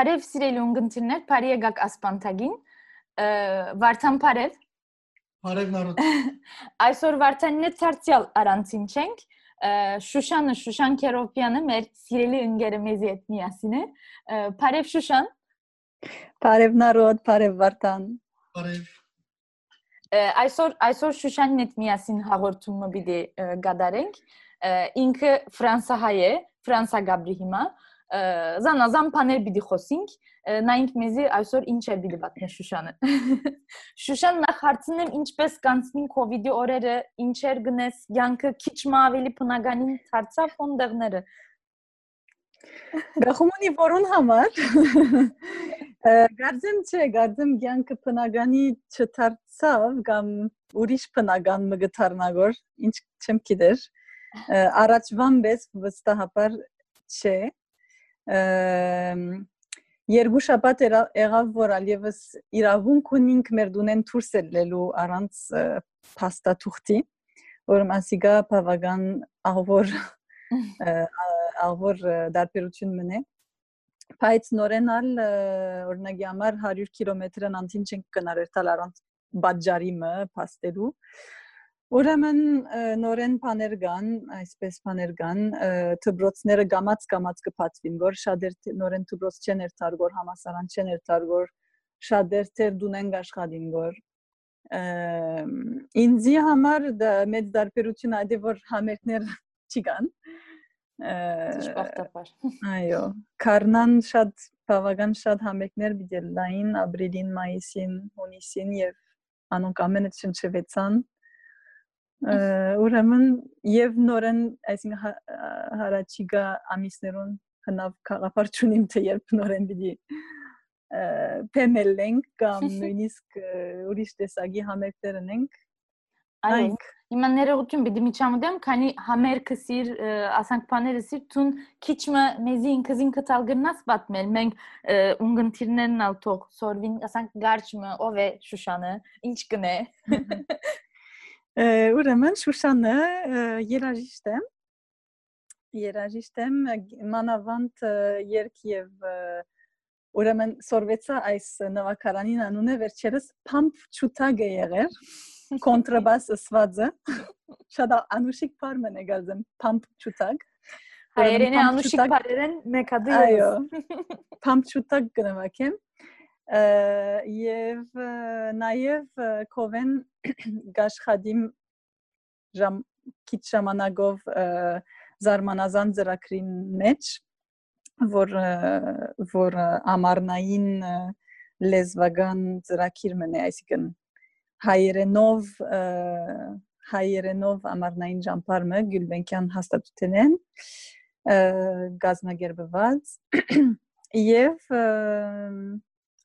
Բարև սիրելի ունգընտիրներ, բարի եկաք ասպանթագին։ Վարդան բարև։ Բարև նարոդ։ Այսօր Վարդանին հետ ցարցիալ առանցին չենք։ Շուշանը Շուշան Քերոպյանը մեր սիրելի ընկերը մեզի հետ միասին է։ Բարև Շուշան։ Բարև նարոդ, բարև Վարդան։ Բարև։ Այսօր այսօր Շուշանին հետ միասին հաղորդումը պիտի գադարենք։ Ինքը ֆրանսահայ է, ֆրանսա գաբրի հիմա զանազան բաներ պիտի խոսենք նայենք մեզի այսօր ինչ է պիտի պատմի Շուշանը Շուշան նախ հարցնեմ ինչպես կանցնին կ ូវ իդի օրերը ինչեր գնես յանքը քիչ մ ավելի բնականին դարձավ ֆոնդերները Գախումունի որոն համար Գարձեմ չէ, գարձեմ յանքը բնականի չդարձավ կամ ուրիշ բնական մը գթարնագոր, ինչ չեմ գիտեր։ Առաջվան պես վստահաբար չէ երկու շաբաթ եղավ որ ալևս իրավունք ունենք մեր դունեն դուրս ելնելու առանց փաստաթուղթի որ մասիգա բավական աղվոր աղվոր դարբերություն մնե բայց նորենալ օրինակի համար 100 կիլոմետրն անտին չենք կնարել տալ առանց բաժարի մը փաստելու Ուրեմն նորեն բաներ կան, այսպես բաներ կան, դբրոցները գամած գամած կփածվին, որ շատեր նորեն դբրոց չեն երթարգոր, համասարան չեն երթարգոր, շատեր թեր դունեն աշխատին գոր։ Ինձի համար դա մեծ դարբերություն այդի որ համերգներ չի կան։ Ճշմարտաբար։ Այո, Կարնան շատ բավական շատ համերգներ բիդելային ապրիլին, մայիսին, հունիսին եւ անոնք ամենը չնչվեցան ուրեմն եւ նորեն այսինքն հարաճիգա ամիսներուն հնավ խաղապարչունիմ թե երբ նորեն դի փեմելենք կամ նույնիսկ ուրիշ տեսակի համերգներ ունենք այո Հիմա ներողություն պիտի միջամտեմ, քանի համերգը սիր, ասանք բաները սիր ցուն քիչմը մեզի ինքզին կտալ գնաս պատմել։ Մենք ունգընտիրներն ալ թող սորվին, ասանք գարչմը ով է Շուշանը, ինչ կնե։ Ուրեմն Շուշանը երաժիշտ է։ Երաժիշտ եմ մանավանդ երկ եւ ուրեմն սորվեցա այս նվակարանին անունը վերջերս Pump Chutag է եղեր կոնտրաբաս ասվածը շատ անուշիկ բարմեն է գազեմ Pump Chutag Հայերենի անուշիկ բարերեն մեկ հատ այո Pump Chutag կնվակեմ եւ նաեւ կովեն գաշխադիմ ժամ քիչ ժամանակով զարմանազան ծրագրին մեջ որ որ ամառնային լեզվական ծրագիր մնե այսինքն հայերենով հայերենով ամառնային ճամփարը Գյուլբենկյան հաստատությունեն գազնագերբված եւ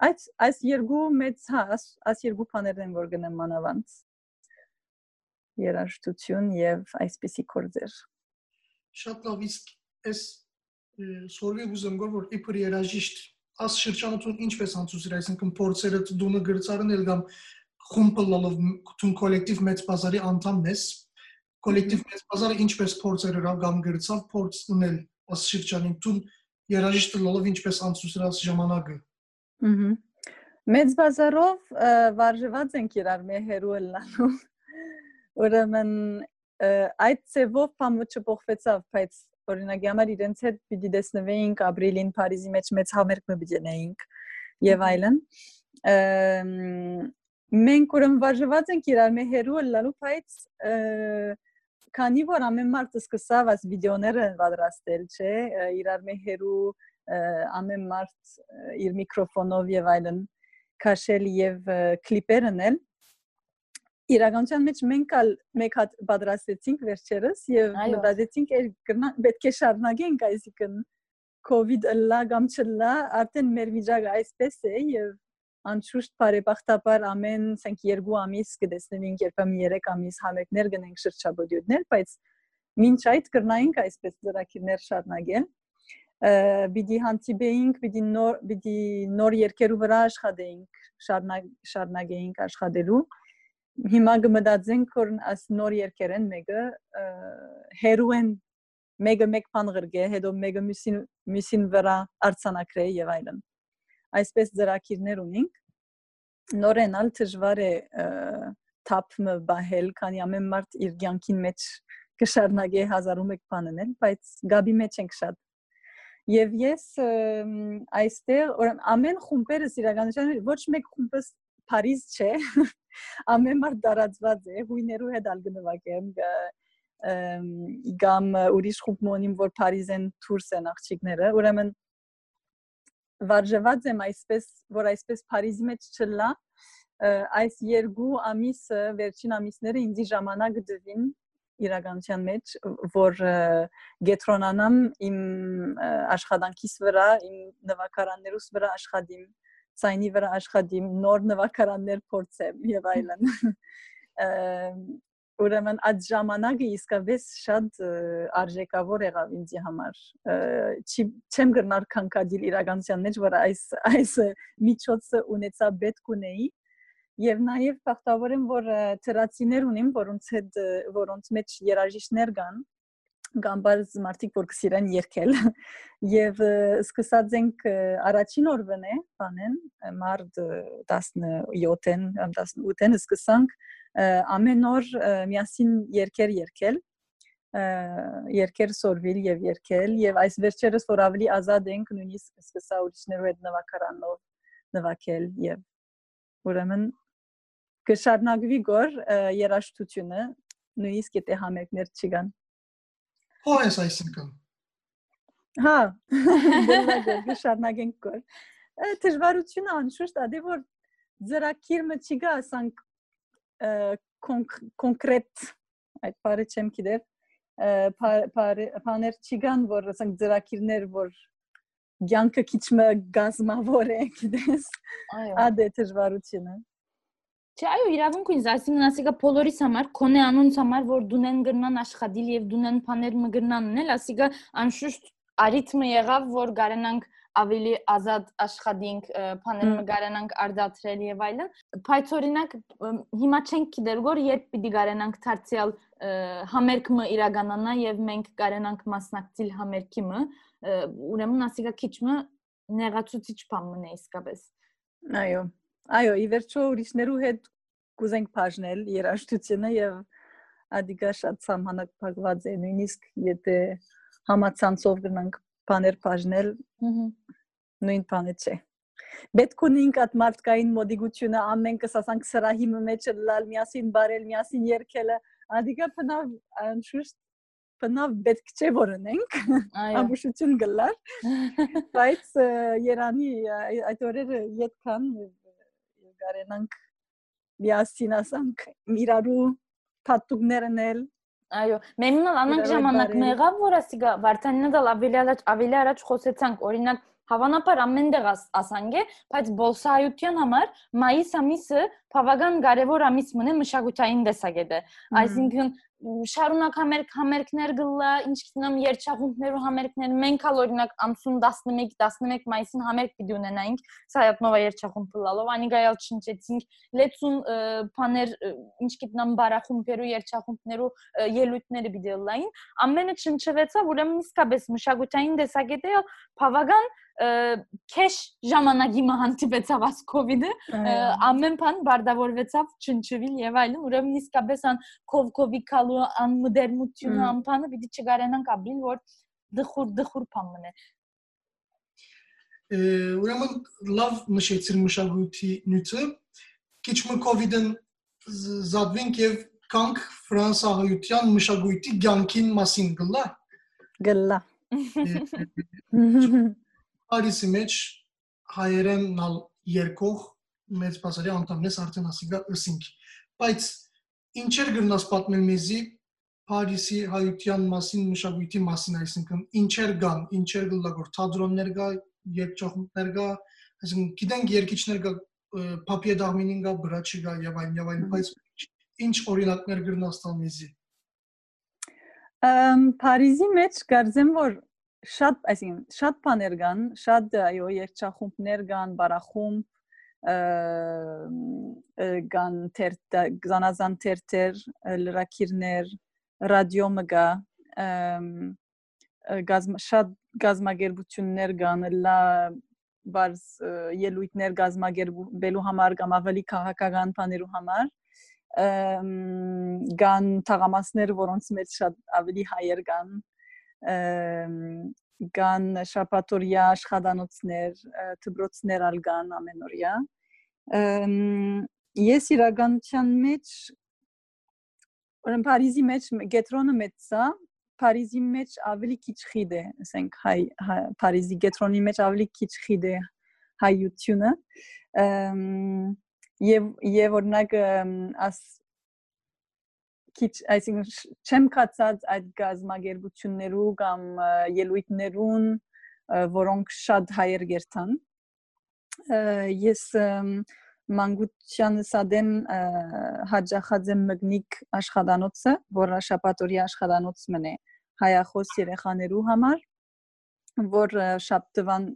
Այս այս երկու մեծ հաս, այս երկու բաներն են որ գնեմ մանավանդ։ Երաժշտություն եւ այսպիսի կորձեր։ Շատ լավ իսկ այս սորվի ուզեմ գոր որ իբր երաժիշտ աս շրջանություն ինչպես անցուցիր, այսինքն փորձերը դունը գրծարն էլ կամ խումբը լալով տուն կոլեկտիվ մեծ բազարի անդամն ես կոլեկտիվ մեծ բազարը ինչպես փորձեր հրավ կամ գրծավ փորձ ունել աս շրջանին տուն երաժիշտը լալով ինչպես անցուցրած ժամանակը Ահա։ Մեծ բազարով վարժված ենք իրար մեր հերու ելնալու։ Ուրեմն այդ ծևով բամը չփոխվեցավ, բայց օրինակի համար իրենց հետ պիտի տեսնվեինք ապրիլին Փարիզի մեջ մեծ համերգ մը բջենեինք եւ այլն։ Մենք ուրեմն վարժված ենք իրար մեր հերու ելնալու, բայց քանի որ ամեն մարդ սկսավ աս վիդեոները պատրաստել, չէ, իրար մեր հերու ամեն մարդ իր միկրոֆոնով եւ այլն քաշել եւ կլիպեր անել իրականության մեջ մենք ալ մեկ հատ պատրաստեցինք վերջերս եւ մտածեցինք պետք է շարունակենք այսինքն COVID լա կամ չլա արդեն մեր վիճակը այսպես է եւ անշուշտ բարեբախտաբար ամեն ասենք երկու ամիս կդեսնենք երբեմն 3 ամիս համերգներ գնենք շրջաբոդյութներ բայց մինչ այդ կրնայինք այսպես ծրագիրներ շարունակել բիդի հանդիպեինք, բիդի նոր բիդի նոր երկերու վրա աշխատեինք, շարնագեինք աշխատելու։ Հիմա կմտածենք որ աս նոր երկերեն մեկը հերու են մեկը մեկ բան գրգե, հետո մեկը մյուսին մյուսին վրա արցանակրե եւ այլն։ Այսպես ծրակիրներ ունենք։ Նորենալ դժվար է թափը բահել, քանի ամեն մարդ իր ցանկին մեջ կշարնագե հազարում եք բաննել, բայց գաբի մեջ ենք շատ Եվ ես այստեղ ամեն խումբերս իրականության ոչ մեկ խումբս Փարիզ չէ։ Ամեն մարդ դարածված է, հույներու հետ ալ գնվակեմ գամ ուրիշ խումբ մոնիմ որ Փարիզեն դուրս են աղջիկները, ուրեմն վարժված եմ այսպես, որ այսպես Փարիզի մեջ չլա, այս երկու ամիսը, վերջին ամիսները ինձ ժամանակ դվին իրականության մեջ, որ գետրոնանամ իմ աշխատանքիս վրա, իմ նվակարաններուս վրա աշխատիմ, ցայնի վրա աշխատիմ, նոր նվակարաններ փորձեմ եւ այլն։ Ուրեմն այդ ժամանակը իսկապես շատ արժեքավոր եղավ ինձ համար։ Չեմ գնար քանքադիլ իրականության մեջ, որ այս այս միջոցը ունեցա պետք ունեի, Եվ նաև բախտավոր եմ, որ թրացիներ ունիմ, որոնց հետ որոնց մեջ երաժիշտներ կան, գամբարզ մարդիկ որ կսիրեն երկել եւ սկսած ենք առաջին օրվան է բանեն մարդ 17-ին 18-ին սկսանք ամեն օր միասին երկեր երկել երկեր սորվիլ եւ երկել եւ այս վերջերս որ ավելի ազատ ենք նույնիսկ սկսա ուրիշներու հետ նվակարանով նվակել եւ ուրեմն կշարունակվի գոր երաշտությունը նույնիսկ եթե համերգներ չկան Հո էս այսինքն Հա կշարունակենք գոր դժվարությունը անշուշտ ադի որ ծրակիրը չի գա ասանք կոնկրետ այդ բառը չեմ գիտեր բաներ չի գան որ ասանք ծրակիրներ որ ցանկը քիչ մը գազմավոր է գիտես ադե դժվարությունը Չէ, այո, իրավունք ունես, այսինքն ասիկա բոլորիս համար, քոնե անոնց համար, որ դունեն գրնան աշխատիլ եւ դունեն բաներ մը գրնան ունել, ասիկա անշուշտ արիթմը եղավ, որ գարենանք ավելի ազատ աշխատինք, բաներ մը գարենանք արդատրել եւ այլն։ Բայց օրինակ հիմա չենք գիտեր, որ երբ պիտի գարենանք դարձյալ համերգը իրականանա եւ մենք գարենանք մասնակցել համերգի մը, ուրեմն ասիկա քիչ մը նեղացուցիչ բան մնա իսկապես։ Այո, Այո, ի վերջո ուրիշներու հետ կուզենք բաժնել երաժշտությունը եւ ադիգա շատ սահմանափակված է նույնիսկ եթե համացանցով գնանք բաներ բաժնել նույն բանը չէ պետք ունենք այդ մարդկային մոդիգությունը ամեն կսասանք սրահի մեջ լալ միասին բարել միասին երկելը ադիգա բնավ անշուշտ բնավ պետք չէ որ ունենք ամբուշություն գլար բայց երանի այդ օրերը յետքան կարենանք միասին ասանք իրարու փաթուկներն էլ Այո, մենալ անանք ժամանակ մեղավ, որ ասիգա Վարդանինը դալ ավելի առաջ ավելի առաջ խոսեցանք, օրինակ Հավանաբար ամենտեղ ասանք է, բայց բոլսայության համար մայիս ամիսը բավական կարևոր ամիս մնե մշակութային տեսակետը։ Այսինքն շարունակ համերգ համերգներ գլա, ինչ գտնամ երջախումբներու համերգներ, մենք ալ օրինակ ամսուն 11 11 մայիսին համերգ պիտի ունենայինք Սայատնովա երջախումբը լալով, անիգայալ չնչեցինք լեցուն բաներ, ինչ գտնամ բարախումբերու երջախումբներու ելույթները պիտի լային, ամենը չնչվեցավ, ուրեմն իսկապես մշակութային տեսակետը բավական քեշ ժամանակի մը հանդիպեցավ աս կոവിഡ്ը ամեն բան բարդավորվեցավ չնչվիլ եւ այլն ուրեմն իսկապես ան կովկովի կալու ան մոդեռնությունը ամփանը պիտի չգարենանք ապրիլ որ դխուր դխուր բան մնե ուրեմն լավ նշեցիր մշակույթի նյութը քիչ մը կոവിഡ്ն զադվենք եւ կանք ֆրանսահայության մշակույթի ցանկին մասին գլա գլա Փարիսի մեջ հայերենալ երկող մեծ բազարի անդամներս արդեն ասիգա ըսինք բայց ինչեր գրնաս պատմել մեզի Փարիսի հայության մասին մշակույթի մասին այսինքն ինչեր կան ինչեր գլագոր թատրոններ կա երկչողներ կա այսինքն գիտենք երկիչներ կա Պապիե Դամինին կա Բրաչի կա եւ այլն եւ այլն բայց ինչ օրինակներ գրնաս տալ մեզի Փարիզի մեջ կարծեմ որ շատ, այսինքն շատ բաներ կան, շատ այո, երգչախումբներ կան, բարախումբ, կան թեր զանազան թերթեր, լրակիրներ, ռադիո մգա, գազմ շատ գազագերբություններ կան, լա բարձ ելույթներ գազագերբելու համար կամ ավելի քաղաքական բաներու համար կան թաղամասներ, որոնց մեջ շատ ավելի հայեր կան կան շապատորիա աշխատանոցներ, դպրոցներ ալ կան ամենօրյա։ Ես իրականության մեջ ուրեմն Փարիզի մեջ գետրոնը մեծ է, Փարիզի մեջ ավելի քիչ խիդ է, ասենք հայ Փարիզի գետրոնի մեջ ավելի քիչ խիդ է հայությունը։ Եվ եւ օրինակ աս քիչ այսինքն չեմ կացած այդ գազագերբություններու կամ ելույթներուն որոնք շատ հայեր գերտան ես մանկությանս ադեմ հաջախած եմ մգնիկ աշխատանոցը որը շապատորի աշխատանոց մնե հայախոս երեխաներու համար որ շաբթվան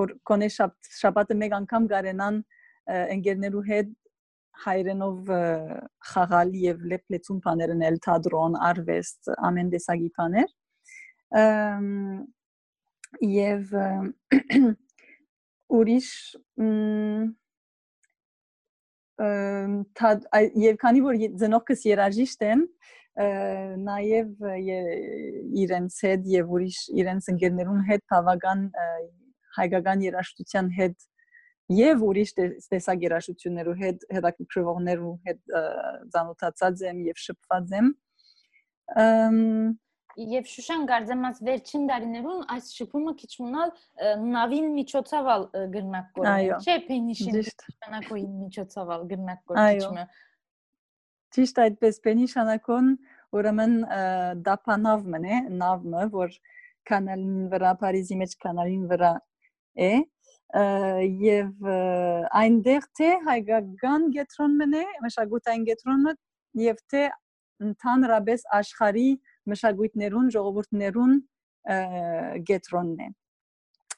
որ կոնե շաբաթը մեկ անգամ գարենան ընկերներու հետ հայրենով խաղալ եւ լեփլեցուն բաներն էլ թատրոն, արվեստ, ամեն տեսակի բաներ։ Եվ ուրիշ եւ քանի որ ծնողքս երաժիշտ են նաև իրենց հետ եւ ուրիշ իրենց ընկերներուն հետ բավական հայկական երաժշտության հետ եւ ուրիշ տեսագերաշություններու հետ հետաքրքրողներու հետ ծանոթացած եմ եւ շփված եմ Եվ Շուշան գարձեմած վերջին դարիներուն այս շփումը քիչ մնալ նավին միջոցավալ գրնակ կորել չէ փենիշին շանակոյի միջոցավալ գրնակ կորիչը Ճիշտ այդպես փենիշանակոն ուրեմն դապանավ մնե նավը որ կանալին վրա Փարիզի մեջ կանալին վրա է եւ այնտեղ թե հայկական գետրոնն է մշակութային գետրոնը եւ թե ընդհանրապես աշխարհի մշակույթներուն ժողովուրդներուն գետրոնն է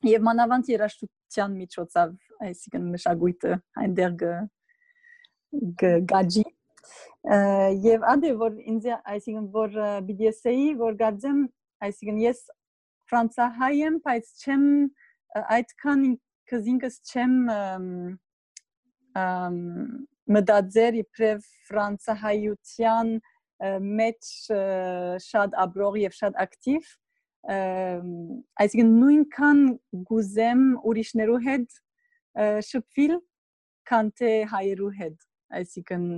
եւ մանավանդ երաշտության միջոցով այսինքն մշակույթը այնտեղ գաջի եւ ադե որ ինձ այսինքն որ BDS-ի որ գարձեմ այսինքն ես ֆրանսահայ եմ բայց չեմ այդքան քեզ ինքս չեմ մտածեր իբրև ֆրանսահայության մեջ շատ աբրող եւ շատ ակտիվ այսինքն նույնքան գուզեմ ուրիշներու հետ շփվել քան թե հայերու հետ այսինքն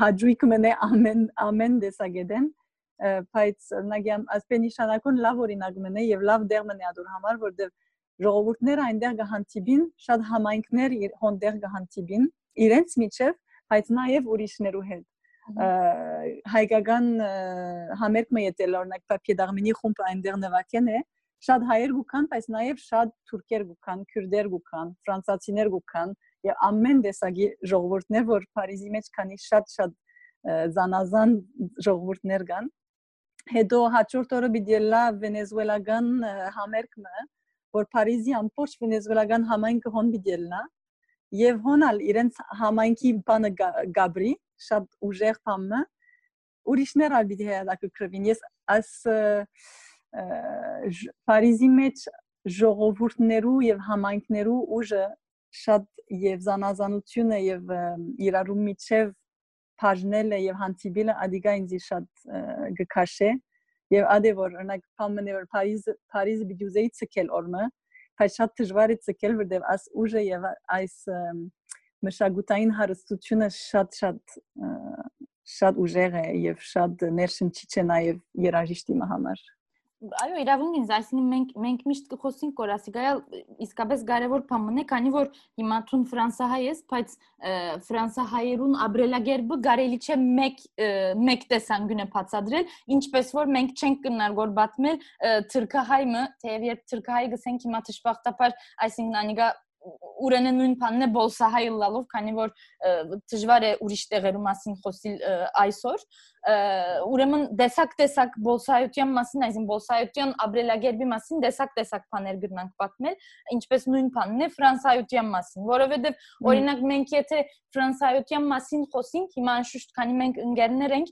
հաջույք մնե ամեն ամեն դեսագեդեն բայց նագիամ ասպեն նշանակուն լավ օրինակ մնե եւ լավ դեր մնե ադուր համար որտեղ ժողովուրդները այնտեղ կհանդիպին, շատ համայնքներ հոնդեղ կհանդիպին իրենց միջև, բայց նաև ուրիշներու հետ հայկական համերգը ետել օրինակ Պապիդարմինի խումբը այնտեղ նվակեն է շատ հայեր գուքան, բայց նաև շատ թուրքեր գուքան, քյուրդեր գուքան, ֆրանսացիներ գուքան եւ ամեն տեսակի ժողովուրդներ, որ Փարիզի մեջ քանի շատ-շատ զանազան ժողովուրդներ կան։ Հետո հաջորդ օրը բիդելա վենեսուելական համերգը, որ Փարիզի ամբողջ վենեսուելական համայնքը հոն բիդելնա եւ հոնալ իրենց համայնքի բանը գաբրի շատ ուժեղ բանը ուրիշներ ալ բիդի հետաքրքրվին ես աս Փարիզի մեջ ժողովուրդներու եւ համայնքներու ուժը շատ եւ զանազանությունը եւ իրարու միջև բաժնելը եւ հանդիպելը ադիգա ինձ շատ գքաշե եւ ադե որ օրինակ փամնե որ Փարիզ Փարիզը բիդյուզեի ցկել օրմը բայց շատ դժվար է ցկել որտեղ աս ուժը եւ այս մշակութային հարստությունը շատ շատ ուժեղ է եւ շատ ներշնչիչ է նաեւ երաժիշտի համար այո, իրավունք ինձ, այսինքն մենք մենք միշտ կխոսենք կորասիգայալ իսկապես կարևոր բան է, քանի որ հիմա ցուն ֆրանսահայ ես, բայց ֆրանսահայերուն աբրելագերբը կարելի չէ մեկ մեկ տեսանկյունը բացադրել, ինչպես որ մենք չենք կնարգոր բացմել թրքահայը, թեև երբ թրքահայ գսենք հիմա դժբախտաբար, այսինքն անիգա ուրենը նույն բանն է բոլսահայ լալով, քանի որ դժվար է ուրիշ տեղերու մասին խոսիլ այսօր, ուրեմն դեսակ-տեսակ բոլսայության մասին, այսինքն բոլսայության ապրելակերպի մասին դեսակ-տեսակ բաներ գրնանք պատմել, ինչպես նույն բանն է ֆրանսայության մասին, որովհետև օրինակ մենք եթե ֆրանսայության մասին խոսենք, հիմա անշուշտ քանի մենք ընկերներ ենք,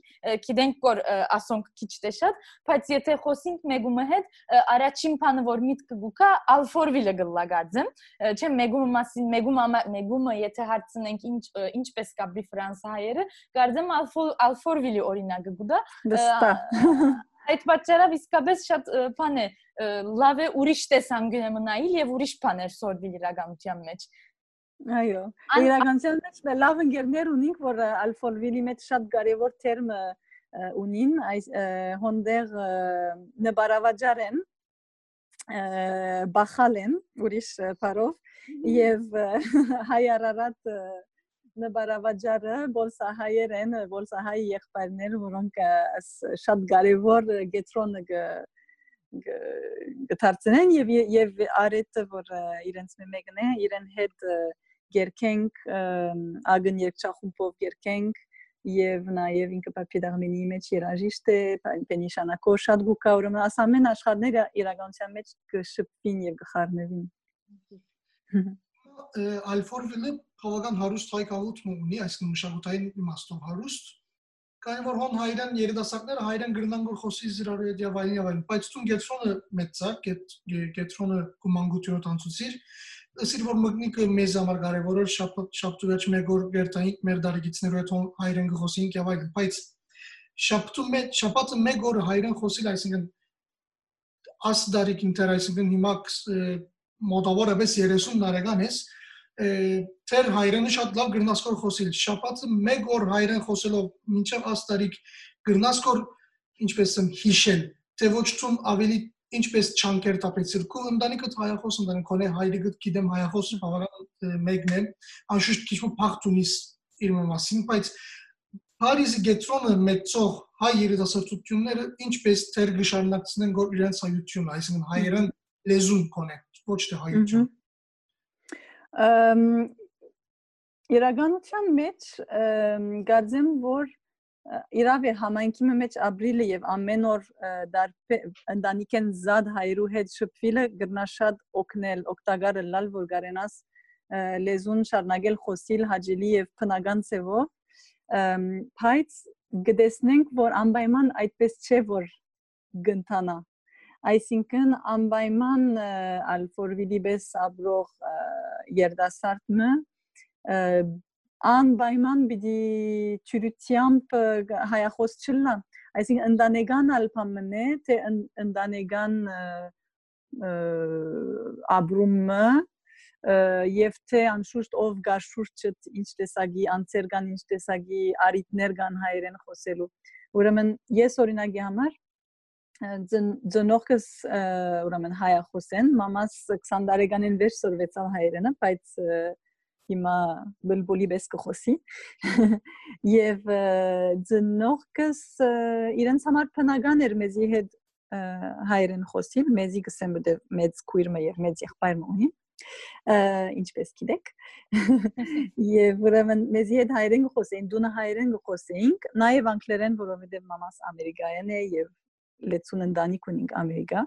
գիտենք որ ասոնք քիչ թե շատ, բայց եթե խոսենք մեգումը հետ, առաջին բանը որ միտքը գուկա Alforville-ը գլագարձեմ, չէ՞ մեգումը մասին, մեգումը մեգումը եթե հարցնենք ինչ ինչպես կապի ֆրանսահայերը, կարծեմ Alforville-ի օրինակը գուտա։ Վստահ այդ պատճառով իսկապես շատ բան է լավ է ուրիշ տեսանկյունը մնայել եւ ուրիշ բաներ սորվի իրականության մեջ այո իրականության մեջ լավ ընկերներ ունենք որ ալֆոլվիլի մեջ շատ կարևոր թերմ ունին այս հոնդեր նբարավաճար են բախալ են ուրիշ բարով եւ հայ արարատ նբարավաճառը բոլսահայեր են, բոլսահայ եղբայրներ, որոնք շատ կարևոր գետրոնը գտարցնեն եւ եւ արեթը որ իրենց մեկն է, իրեն հետ գերքենք ագն երկչախումբով գերքենք եւ նաեւ ինքը պապիդարմենի մեջ երաժիշտ է, պենիշանակո շատ գուկա ուրեմն ասամեն աշխարհները իրականության մեջ կշփվին եւ կխառնվին Ալֆորվիլը բավական հարուստ հայ քաղաքն ունի, այսինքն մշակութային իմաստով հարուստ։ Կային որ հոն հայրեն երիտասարդները հայրեն գրնան որ խոսի զրարու հետ եւ այլն եւ այլն, բայց ցուն գետրոնը մեծա, գետրոնը կոմանգությունը տանցուցիր, ասիր որ մգնիկը մեզ համար կարևոր է շաբաթ շաբթու վերջ մեկ օր գերտային մեր դարիգիցներու հետ հայրեն գխոսին եւ այլն, բայց շաբթու մեջ շաբաթը մեկ օր հայրեն խոսիլ, այսինքն աս դարիք ինտեր այսինքն հիմա մոտավորապես 30 տարեկան ես, թեր հայրենը շատ լավ գրնասկոր խոսիլ։ Շաբաթը մեկ օր հայրեն խոսելով մինչև աստարիկ գրնասկոր ինչպես եմ հիշել, թե ոչ ցում ավելի ինչպես չանկեր տապեցիր քո ընտանիքը հայախոս ընտանիք քոնե հայրիկը գիտեմ հայախոս բավական մեկն է անշուշտ քիչ ու փախտ ունիս իր մասին բայց Փարիզի գետրոնը մեծող հայ երիտասարդությունները ինչպես թեր գշարունակցնեն գոր իրենց հայությունը այսինքն հայերեն լեզուն կոնե ոչ թե հայություն Իրականության մեջ գարձեմ որ իրավ է համայնքի մեջ ապրիլը եւ ամեն օր ընտանիքեն զاد հայրու հետ շփվելը գրնաշատ օգնել օգտակարը լալ որ գարենաս լեզուն շարնագել խոսիլ հաջելի եւ բնական ծևով բայց գտեսնենք որ անպայման այդպես չէ որ գնտանա այսինքն անպայման ալֆորվիդի բես ապրող երդասարտը անպայման պիտի ճյուրությամբ հայախոս չլնա այսինքն ընտանեկան ալփամն է թե ընտանեկան ապրումը եւ թե անշուշտ ով գար շուրջը ինչ տեսակի անցեր կան ինչ տեսակի արիտներ կան հայերեն խոսելու ուրեմն ես օրինակի համար ծնողքս ուրեմն հայախոս են մամաս 20 տարեկանին վեր սորվեցավ հայերենը բայց հիմա բլբոլի բես կխոսի եւ ծնողքս իրենց համար բնական էր մեզի հետ հայերեն խոսիլ մեզի գսեմ դե մեծ քույրը եւ մեծ եղբայրը ունի ինչպես գիտեք եւ ուրեմն մեզի հետ հայերեն խոսեին դունը հայերեն խոսեինք նաեւ անգլերեն որովհետեւ մամաս ամերիկայեն է եւ լեցուն ընտանիք ունենք ամերիկա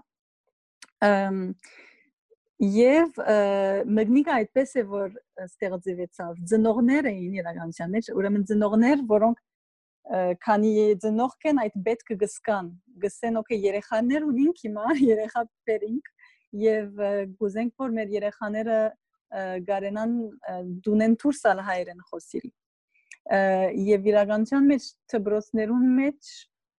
Եվ մգնիկը այդպես է որ ստեղծվեցավ. Ծնողներ էին իրականության մեջ, ուրեմն ծնողներ, որոնք քանի ծնող կեն այդ պետք գսկան, գսեն օքե երեխաներ ունենք հիմա, երեխա բերինք եւ գուզենք որ մեր երեխաները գարենան դունեն դուրսալ հայերեն խոսիլ։ Եվ իրականության մեջ դբրոցներուն մեջ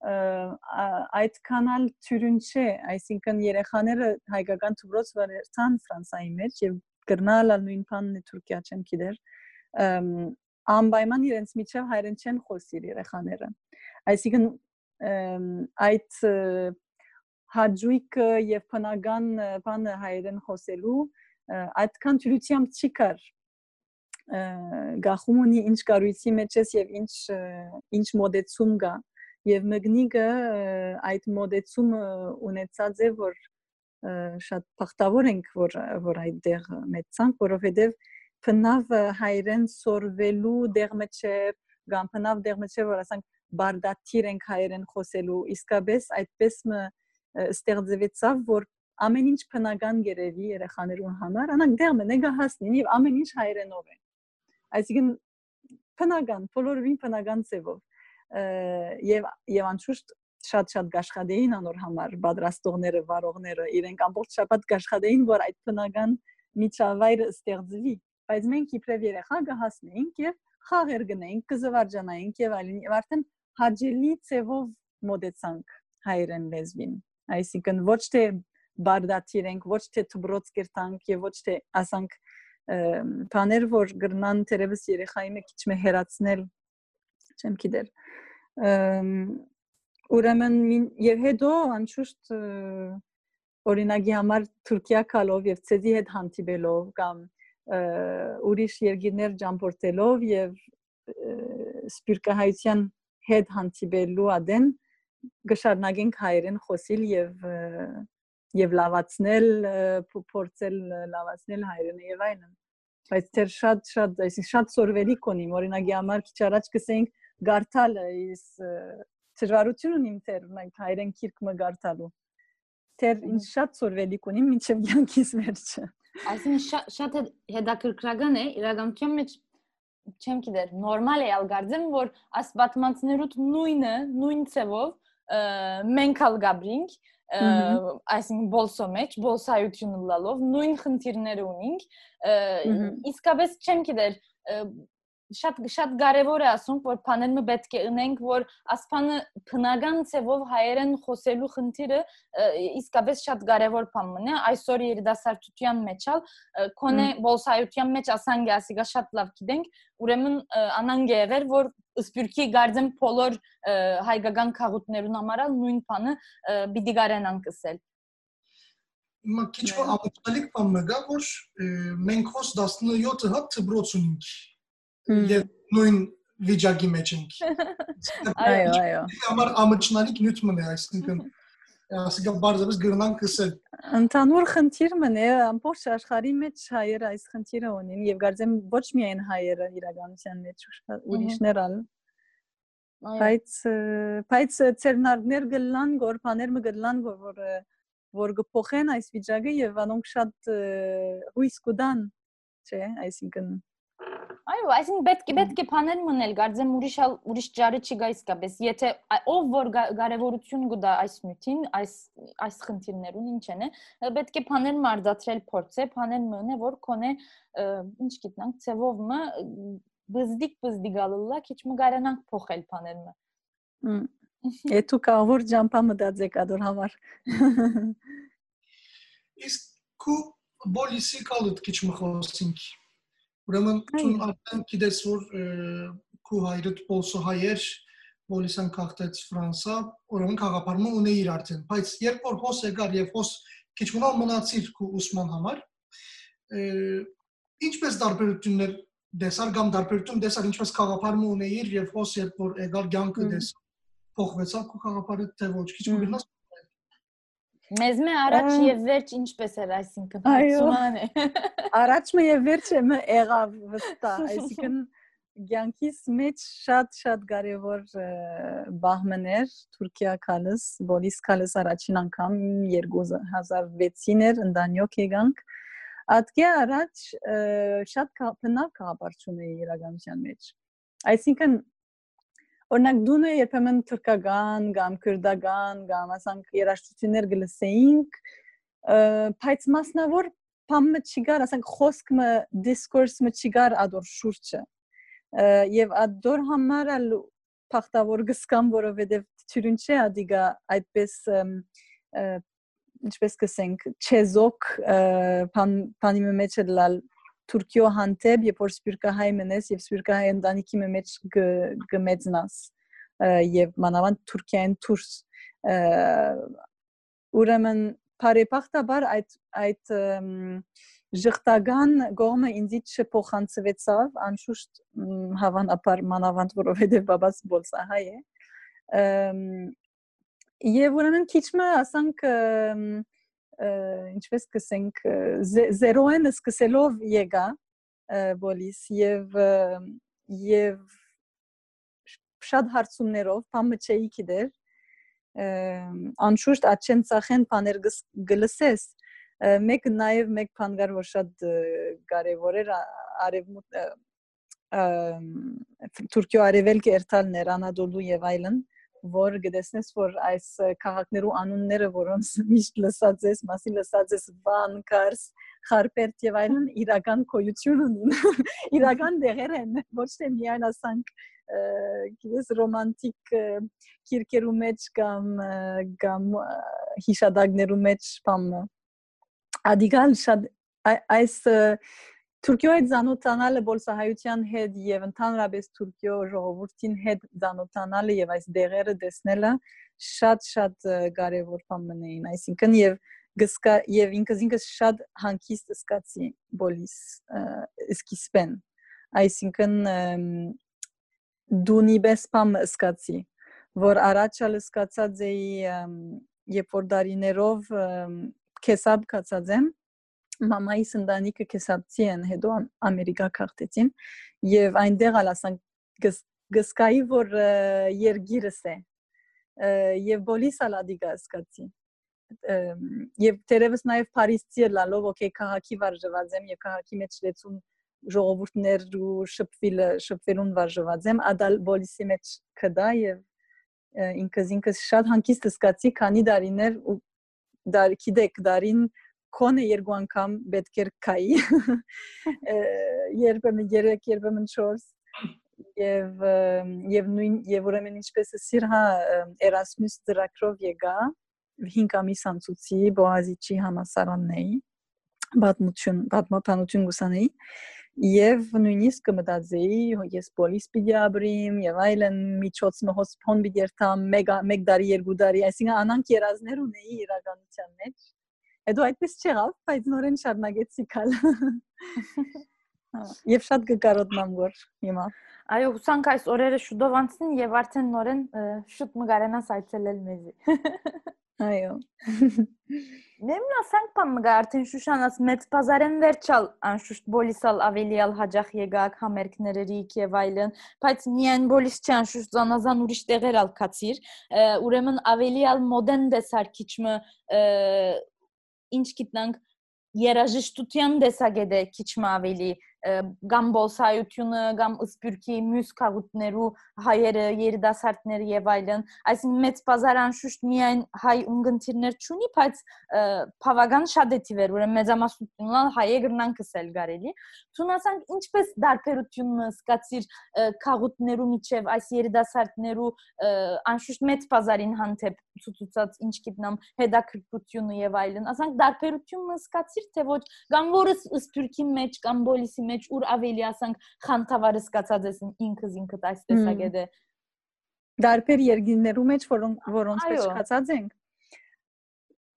այդ կանալ ծյուրին չէ, այսինքն երեխաները հայկական դպրոց վարեցան Ֆրանսայի մեջ եւ գրնալ նույն բանն է Թուրքիա չեմ գիտեր անպայման իրենց միջև հայերեն չեն խոսիր երեխաները այսինքն այդ հաջույքը եւ բնական բանը հայերեն խոսելու այդքան ծյուրությամբ չի կար գախում ունի ինչ կարույցի մեջ ես եւ ինչ ինչ մոդեցում կա եւ մգնիկը այդ մոդեցումը ունեցած է որ շատ փախտավոր ենք որ որ այդտեղ մեծանք որովհետեւ փնավ հայրեն սորվելու դեղ մեջը կամ փնավ դեղ մեջը որ ասենք բարդաթիր ենք հայերեն խոսելու իսկապես այդպես մը ստեղծվեցավ որ ամեն ինչ բնական գերեվի երեխաներուն համար անակ դեռ մենեգա հասնին եւ ամեն ինչ հայերենով է այսինքն բնական բոլորին բնական ծևով եւ եւ անշուշտ շատ-շատ գաշխադեին անոր համար պատրաստողները, վարողները իրենք ամբողջ շաբաթ գաշխադեին, որ այդ բնական միջավայրը ստեղծվի, բայց մենք իբրև երեխա կհասնեինք եւ խաղեր գնայինք, կզվարջանայինք եւ այլն, եւ արդեն հաջելի ծևով մոդեցանք հայերեն լեզվին։ Այսինքն ոչ թե բարդաթիրենք, ոչ թե դբրոց կերտանք եւ ոչ թե ասանք բաներ, որ գրնան թերևս երեխայի մի քիչ մե հերացնել, չեմ գիտեր ուրեմն եւ հետո անշուշտ օրինակի համար Թուրքիա կալով եւ ցեզի հետ հանդիպելով կամ ուրիշ երկիրներ ճամփորդելով եւ սպիրկահայության հետ հանդիպելու ադեն գշարնագենք հայերեն խոսիլ եւ եւ լավացնել փորձել լավացնել հայերենը եւ այլն բայց դեռ շատ շատ այսինքն շատ սորվելի կոնի օրինակի համար քիչ առաջ գսենք գարտալը is դժվարություն ունիմ դեր մենք հայերեն քիրք մը գարտալու դեր ինչ շատ սորվելի կունիմ մինչև յանքիս վերջը այսինքն շատ հետաքրքրական է իրականության մեջ չեմ գիտեր նորմալ է ալգարձեմ որ աս բաթմանցներուտ նույնը նույն ցևով մենք ալ գաբրինք այսինքն բոլսո մեջ բոլսայություն լալով նույն խնդիրները ունենք իսկապես չեմ գիտեր շատ շատ կարևոր է ասում, որ բաները պետք է ունենք, որ ասփանը բնական ցևով հայերեն խոսելու խնդիրը իսկապես շատ կարևոր բան մնա։ Այսօր երիտասարդության մեջալ կոնե բոլսայության մեջ ասանգ ասիգա շատ լավ գիտենք, ուրեմն անանգ եղեր, որ սպյուրքի գարձեմ բոլոր հայկական քաղուտներուն համար նույն բանը պիտի գարենան կսել Հիմա քիչ որ ապացալիկ բան մգա, որ մենք հոս 17 հատ դբրոց ունենք եւ նույն վիճակի մեջ ենք։ Այո, այո։ Համար ամճնալիք նյութ մնա, այսինքն ասիկա բարձրապես գրնան կսել։ Ընդհանուր խնդիր մնա ամբողջ աշխարհի մեջ հայերը այս խնդիրը ունեն եւ գարձեմ ոչ միայն հայերը իրականության մեջ ուրիշներ ալ բայց բայց ցերնարներ գլան գորփաներ մը գլան որ որ գփոխեն այս վիճակը եւ անոնք շատ հույս կդան չէ այսինքն Այո, այսինքն պետք է պետք է բաներ մնել, գարձեմ ուրիշ ուրիշ ջարը չի գա իսկապես։ Եթե ով որ կարևորություն գուտա այս նյութին, այս այս խնդիրներուն ինչ են, պետք է բաներ մարդացրել փորձե, բաներ մնե, որ կոնե ինչ գիտնանք, ցևով մը բզդիկ բզդիկ ալլա, քիչ մը կարանանք փոխել բաներ մը։ Էտու կավոր ջամփա մտածեք ադոր համար։ Իսկ քու բոլիսի կալուտ քիչ մը խոսինք Ուրեմն ցուն արդեն գիտես որ քու հայրդ պոլսո հայեր պոլիսան քաղտեց Ֆրանսա, ուրեմն խաղապարումը ունի իր արդեն, բայց երբ որ հոս եկար եւ հոս քիչ մնալ մնացիր քու ուսման համար, ինչպես դարբերություններ դեսար կամ դարբերություն դեսար ինչպես խաղապարումը ունի իր եւ հոս երբ որ եկար ցանկը դես փոխվեցավ քու խաղապարը թե ոչ քիչ մնաց Մեզ մե առաջ եւ վերջ ինչպես էր, այսինքն հարցման է։ Առաջը եւ վերջը մը եղավ վստահ, այսինքն ցանկիս մեջ շատ-շատ կարևոր բահմներ Թուրքիա կալս, բոլիս կալս առաջին անգամ 2006-ին էր ընդանյոք եկանք։ Ատկե առաջ շատ բնավ կապարչուն է իրականության մեջ։ Այսինքն Օրինակ դունը երբեմն թուրքական կամ քրդական կամ ասանք երաժշտություններ գլսեինք, բայց մասնավոր բամը չգար, ասանք խոսքը դիսկուրսը չգար ադոր շուրջը։ Եվ ադոր համար ալ փախտավոր գսկամ, որովհետև թյուրին չէ ադիգա այդպես ինչպես կսենք չեզոք բանի մեջ լալ Թուրքիո հանդեպ, երբ որ սպիրկահայ մնես եւ սպիրկահայ ընտանիքի մեջ գմեծնաս եւ մանավանդ Թուրքիային դուրս ուրեմն բարեփոխտաբար այդ այդ ժխտական գոմը ինձից չփոխանցվեցավ անշուշտ հավանաբար մանավանդ որովհետեւ բաբաս բոլսահայ է եւ ուրեմն քիչ մը ասանք ինչպես կսենք զերոեն սկսելով եկա բոլիս եւ եւ շատ հարցումներով, բամը չէի գիտեր։ Անշուշտ աչեն ցախեն բաներ գլսես։ Մեկ նաև մեկ բան կար, որ շատ կարևոր էր արևմուտ Թուրքիո արևելք երթալներ Անադոլու եւ այլն որ գտեսնես որ այս քաղաքներու անունները որոնց միշտ լսած ես, մասի լսած ես Վան, Կարս, Խարպերտ եւ այլն իրական գոյություն ունին։ իրական դեղեր են, ոչ թե միայն ասանք գիտես ռոմանտիկ քիրկերու մեջ կամ կամ հիշադակներու մեջ բամ ադիգալ շատ այս Թուրքիոյի ցանոթանալը բոլսահայության հետ եւ ընդհանրապես Թուրքիո ժողովրդին հետ ցանոթանալը եւ այս դեղերը տեսնելը շատ-շատ կարեւոր բան մնային, այսինքն եւ գսկա եւ ինքս ինքս շատ հանկիստ սկացի բոլիս սկիզբեն այսինքն դունիբես բամ սկացի որ առաջալ սկացած էի երբ որ դարիներով քեսաբ կացած եմ մամայի սնդանիկը կեսապցի են հետո ամերիկա քաղտեցին եւ այնտեղ ալ ասանք գսկայի որ երգիրս է եւ բոլիս ալադիգա սկացի եւ դերևս նաեւ Փարիզցի լալով օքեյ քաղաքի վարժված եմ եւ քաղաքի մեջ լեցուն ժողովուրդներ ու շփվիլը շփվելուն վարժված եմ ադալ բոլիսի մեջ կդա եւ ինքս ինքս շատ հանկիստ սկացի քանի դարիներ ու դար գիտեք դարին քոնը երկու անգամ պետք էր քայի երբեմն 3 երբեմն 4 եւ եւ նույն եւ ուրեմն ինչպես է սիրհա Erasmus ծրագրով եկա 5 ամիս անցուցի Բոազիչի համասարաննեի բադմություն բադմապանություն գուսանեի եւ նույնիսկ կմտածեի ես պոլիս պիտի ապրիմ եւ այլն միջոց մհոս փոն պիտի երթամ մեկ մեկ դարի երկու դարի այսինքն անանք երազներ ունեի իրականության մեջ Հետո այդպես չեղավ, բայց նորեն շարունակեցի քալ։ Եվ շատ կկարոտնամ որ հիմա։ Այո, հուսանք այս օրերը շուտով անցնին եւ արդեն նորեն շուտ մգարենաս այցելել մեզի։ Այո։ Նեմն ասանք բան մգա արդեն Շուշանաս մեծ բազարեն վերջալ անշուշտ բոլիսալ ավելիալ հաջախ եկակ համերգներերիկ եւ այլն, բայց միայն բոլիս չի անշուշտ զանազան ուրիշ տեղեր ալքացիր, ուրեմն ավելիալ մոդեն դեսար քիչմը ինչ գիտնանք երաժշտության դեսագետ է քիչ ավելի կամ բոսայությունը կամ սպյուրքի մյուս քաղուտներու հայերը երիտասարդները եւ այլն այսինքն մեծ բազար անշուշտ միայն հայ ունգընտիրներ չունի բայց բավական շատ է թիվեր ուրեմն մեծամասնությունն հայը գրնան կսել գարելի ցունասանք ինչպես դարբերությունը սկացիր քաղուտներու միջև այս երիտասարդներու անշուշտ մեծ բազարին հանդեպ ցուցած ինչ գիտնամ հետաքրքրությունը եւ այլն ասանք դարբերությունը սկացիր թե ոչ կամ որը սպյուրքի մեջ կամ բոլիսի մեջ ուր ավելի ասանք խանթավարը սկացած ես ինքս ինքդ այս տեսակետ է դարբեր երկիներու մեջ որոնք որոնց մեջ սկացած ենք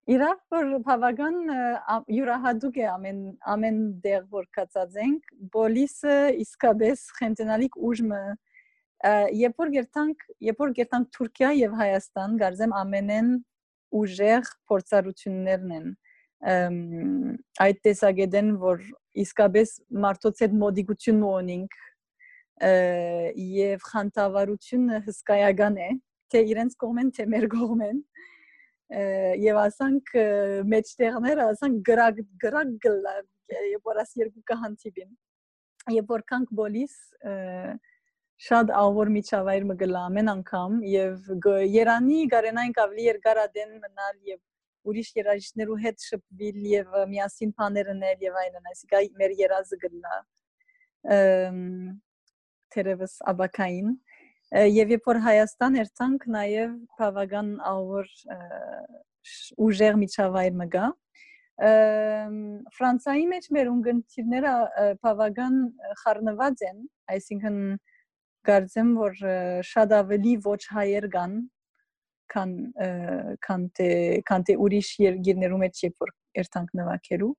Իրավ որ բավական յուրահատուկ է ամեն ամեն դեր որ կացած ենք բոլիսը իսկապես խենտենալիկ ուժը երբ որ գերտանք երբ որ գերտանք Թուրքիա եւ Հայաստան գարձեմ ամենեն ուժեղ փորձառություններն են այդ տեսակետեն որ իսկապես մարդոց հետ մոդիկություն ունենք եւ խանտավարությունը հսկայական է թե իրենց կողմեն թե մեր կողմեն եւ ասանք մեջտեղները ասանք գրակ գրակ գլա եւ որ աս երկու կհանտիբին եւ որքանք բոլիս շատ ավոր միջավայր մը գլա ամեն անգամ եւ Երանի գարենային կավլի երկարադեն մնալ եւ ուրիշ երաժիշտներու հետ շփվել եւ միասին բաներնել եւ այլն, այսինքն մեր երազը գտնա թերևս աբակային եւ երբ որ Հայաստան երթանք նաեւ բավական ավոր ուժեղ միջավայր մը գա Ֆրանսայի մեջ մեր ունգընտիրները բավական խառնված են, այսինքն կարծեմ որ շատ ավելի ոչ հայեր կան քան քան թե քան թե ուրիշ երկիրներում մեջ երբ որ երթանք նվակերու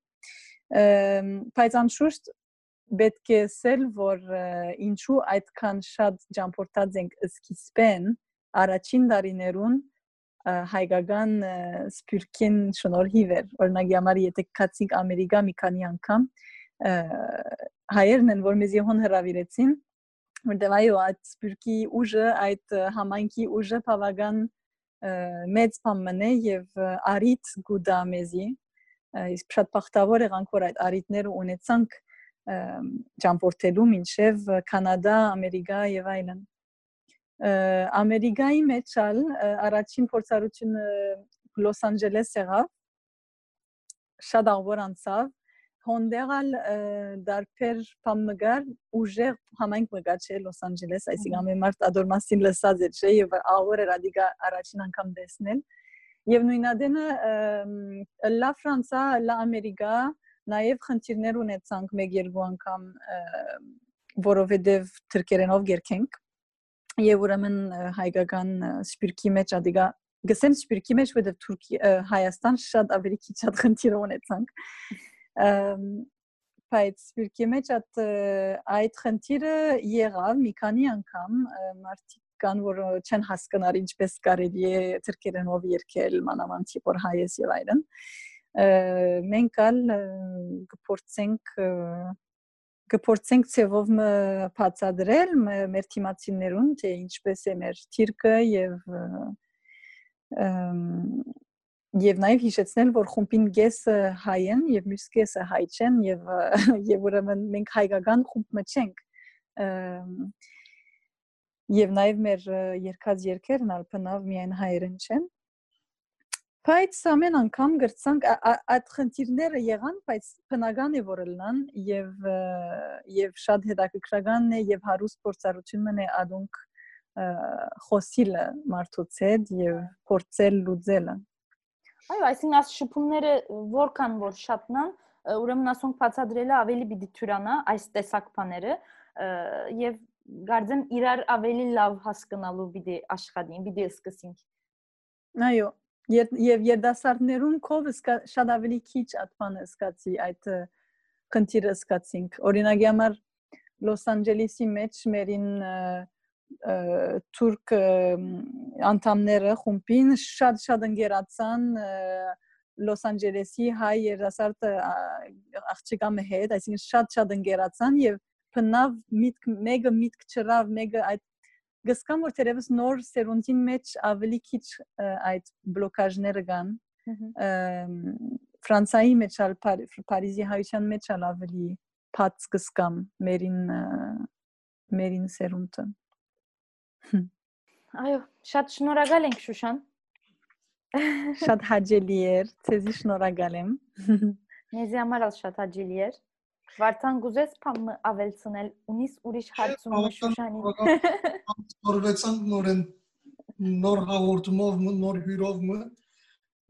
բայց անշուշտ պետք է ասել որ ինչու այդքան շատ ջամփորդած ենք սկիզբեն առաջին դարիներուն հայկական սպյուրքին շնորհիվ էր օրինակ համար եթե կացիկ ամերիկա մի քանի անգամ հայերն են որ մեզ յոհոն հravirեցին որտեղ այո այդ սպիրկի ուժը այդ համայնքի ուժը բավական մեծ բան է եւ արիտ գուդա մեզի իսկ շատ բախտավոր եղանք որ այդ արիտները ունեցանք ճամփորդելու մինչև կանադա, ամերիկա եւ այլն։ Ամերիկայի մեջ ալ առաջին փորձառությունը Լոս Անջելես եղավ շատ աղբոր անցավ հոնդերալ դարբեր փամգար ուժեղ համայնք մգար չէ Լոս Անջելես այսինքն ամեն մարդ ադորմասին լսած է չէ եւ աղբոր էր ադիգա առաջին անգամ տեսնել եւ նույնադենը լա ֆրանսա լա ամերիկա նաև խնդիրներ ունեցանք մեկ-երկու անգամ որովհետև թրկերենով գերքենք եւ ուրեմն հայկական սպիրկի մեջ ադիգա գսեմ սպիրկի մեջ որովհետև Թուրքի Հայաստան շատ ավելի քիչ շատ խնդիր ունեցանք բայց սպիրկի մեջ այդ այդ խնդիրը եղավ մի քանի անգամ մարդիկ կան որ չեն հասկանալ ինչպես կարելի է թրկերենով երկել մանավանդ որ հայես եւ այլն մենք ալ կփորձենք կփորձենք ցևով բացադրել մեր թիմացիներուն թե ինչպես է մեր թիրքը եւ եւ նաեւ հիշեցնել որ խումբին գեսը հայ են եւ մյուս գեսը հայ չեն եւ եւ ուրեմն մենք հայկական խումբ մը չենք եւ նաեւ մեր երկած երկերն ալ բնավ միայն հայերեն չեն Բայց ամեն անգամ գրծանք այդ խնդիրները եղան, բայց բնական է որ լնան եւ եւ շատ հետաքրքրական է եւ հարուստ փորձառությունն է ադոնք խոսիլը մարդուց հետ եւ փորձել լուծելը։ Այո, այսինքն աս շփումները որքան որ շատնան, ուրեմն ասոնք բացադրելը ավելի պիտի թյուրանա այս տեսակ բաները եւ գարձեմ իրար ավելի լավ հասկանալու պիտի աշխատին, պիտի սկսենք։ Այո, եւ երդասարտներուն կով շատ ավելի քիչ ատմանը սկացի այդ քնտիրը սկացինք օրինակի համար Լոս Անջելեսի մեջ մերին թուրք անդամները խումբին շատ շատ ընկերացան Լոս Անջելեսի հայ երդասարտ աղջիկամը հետ, այսինքն շատ շատ ընկերացան եւ բնավ միտք մեկը միտք չրավ, մեկը այդ գսկամ որ թերևս նոր սերունդին մեջ ավելի քիչ այդ բլոկաժները կան ֆրանսայի մեջ ալ Փարիզի հայության մեջ ալ ավելի փած գսկամ մերին մերին սերունդը այո շատ շնորհակալ ենք շուշան շատ հաճելի էր ցեզի շնորհակալ եմ մեզի համար շատ հաճելի էր Վարդան գուզես փամը ավելցնել, ունիս ուրիշ հարցում Շուշանի։ Որվեցանք նորեն նոր հաղորդումով, նոր հյուրով մը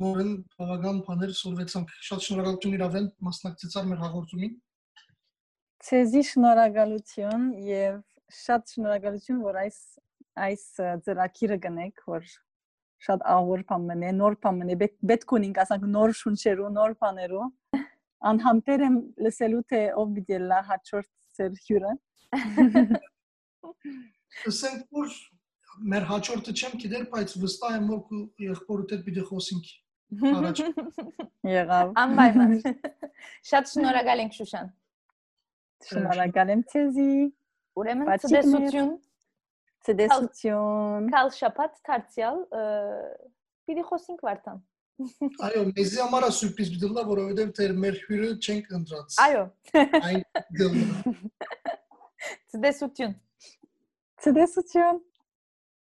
նորեն բավական բաներ սորվեցանք։ Շատ շնորհակալություն իրավեն մասնակցեցար մեր հաղորդումին։ Ցեզի շնորհակալություն եւ շատ շնորհակալություն, որ այս այս ծրագիրը գնեք, որ շատ աղոր բան է, նոր բան է, պետք ունենք ասենք նոր շունչերու, նոր բաներու անհամբեր եմ լսելու թե ով պիտի լա հաջորդ ծեր հյուրը ասենք որ մեր հաջորդը չեմ գիտեր բայց վստահ եմ որ եղբորդ հետ պիտի խոսենք առաջ եղավ անպայման շատ շնորհակալ ենք շուշան շնորհակալ եմ ցեզի ուրեմն ցտեսություն ցտեսություն կալ շապատ դարձյալ պիտի խոսենք վարտան Այո, մեզի համար է սուրպրիզ դիլա, որովհետև դեր մեր հյուրը չենք ընտրած։ Այո։ Այն դիլա։ Ցտեսություն։ Ցտեսություն։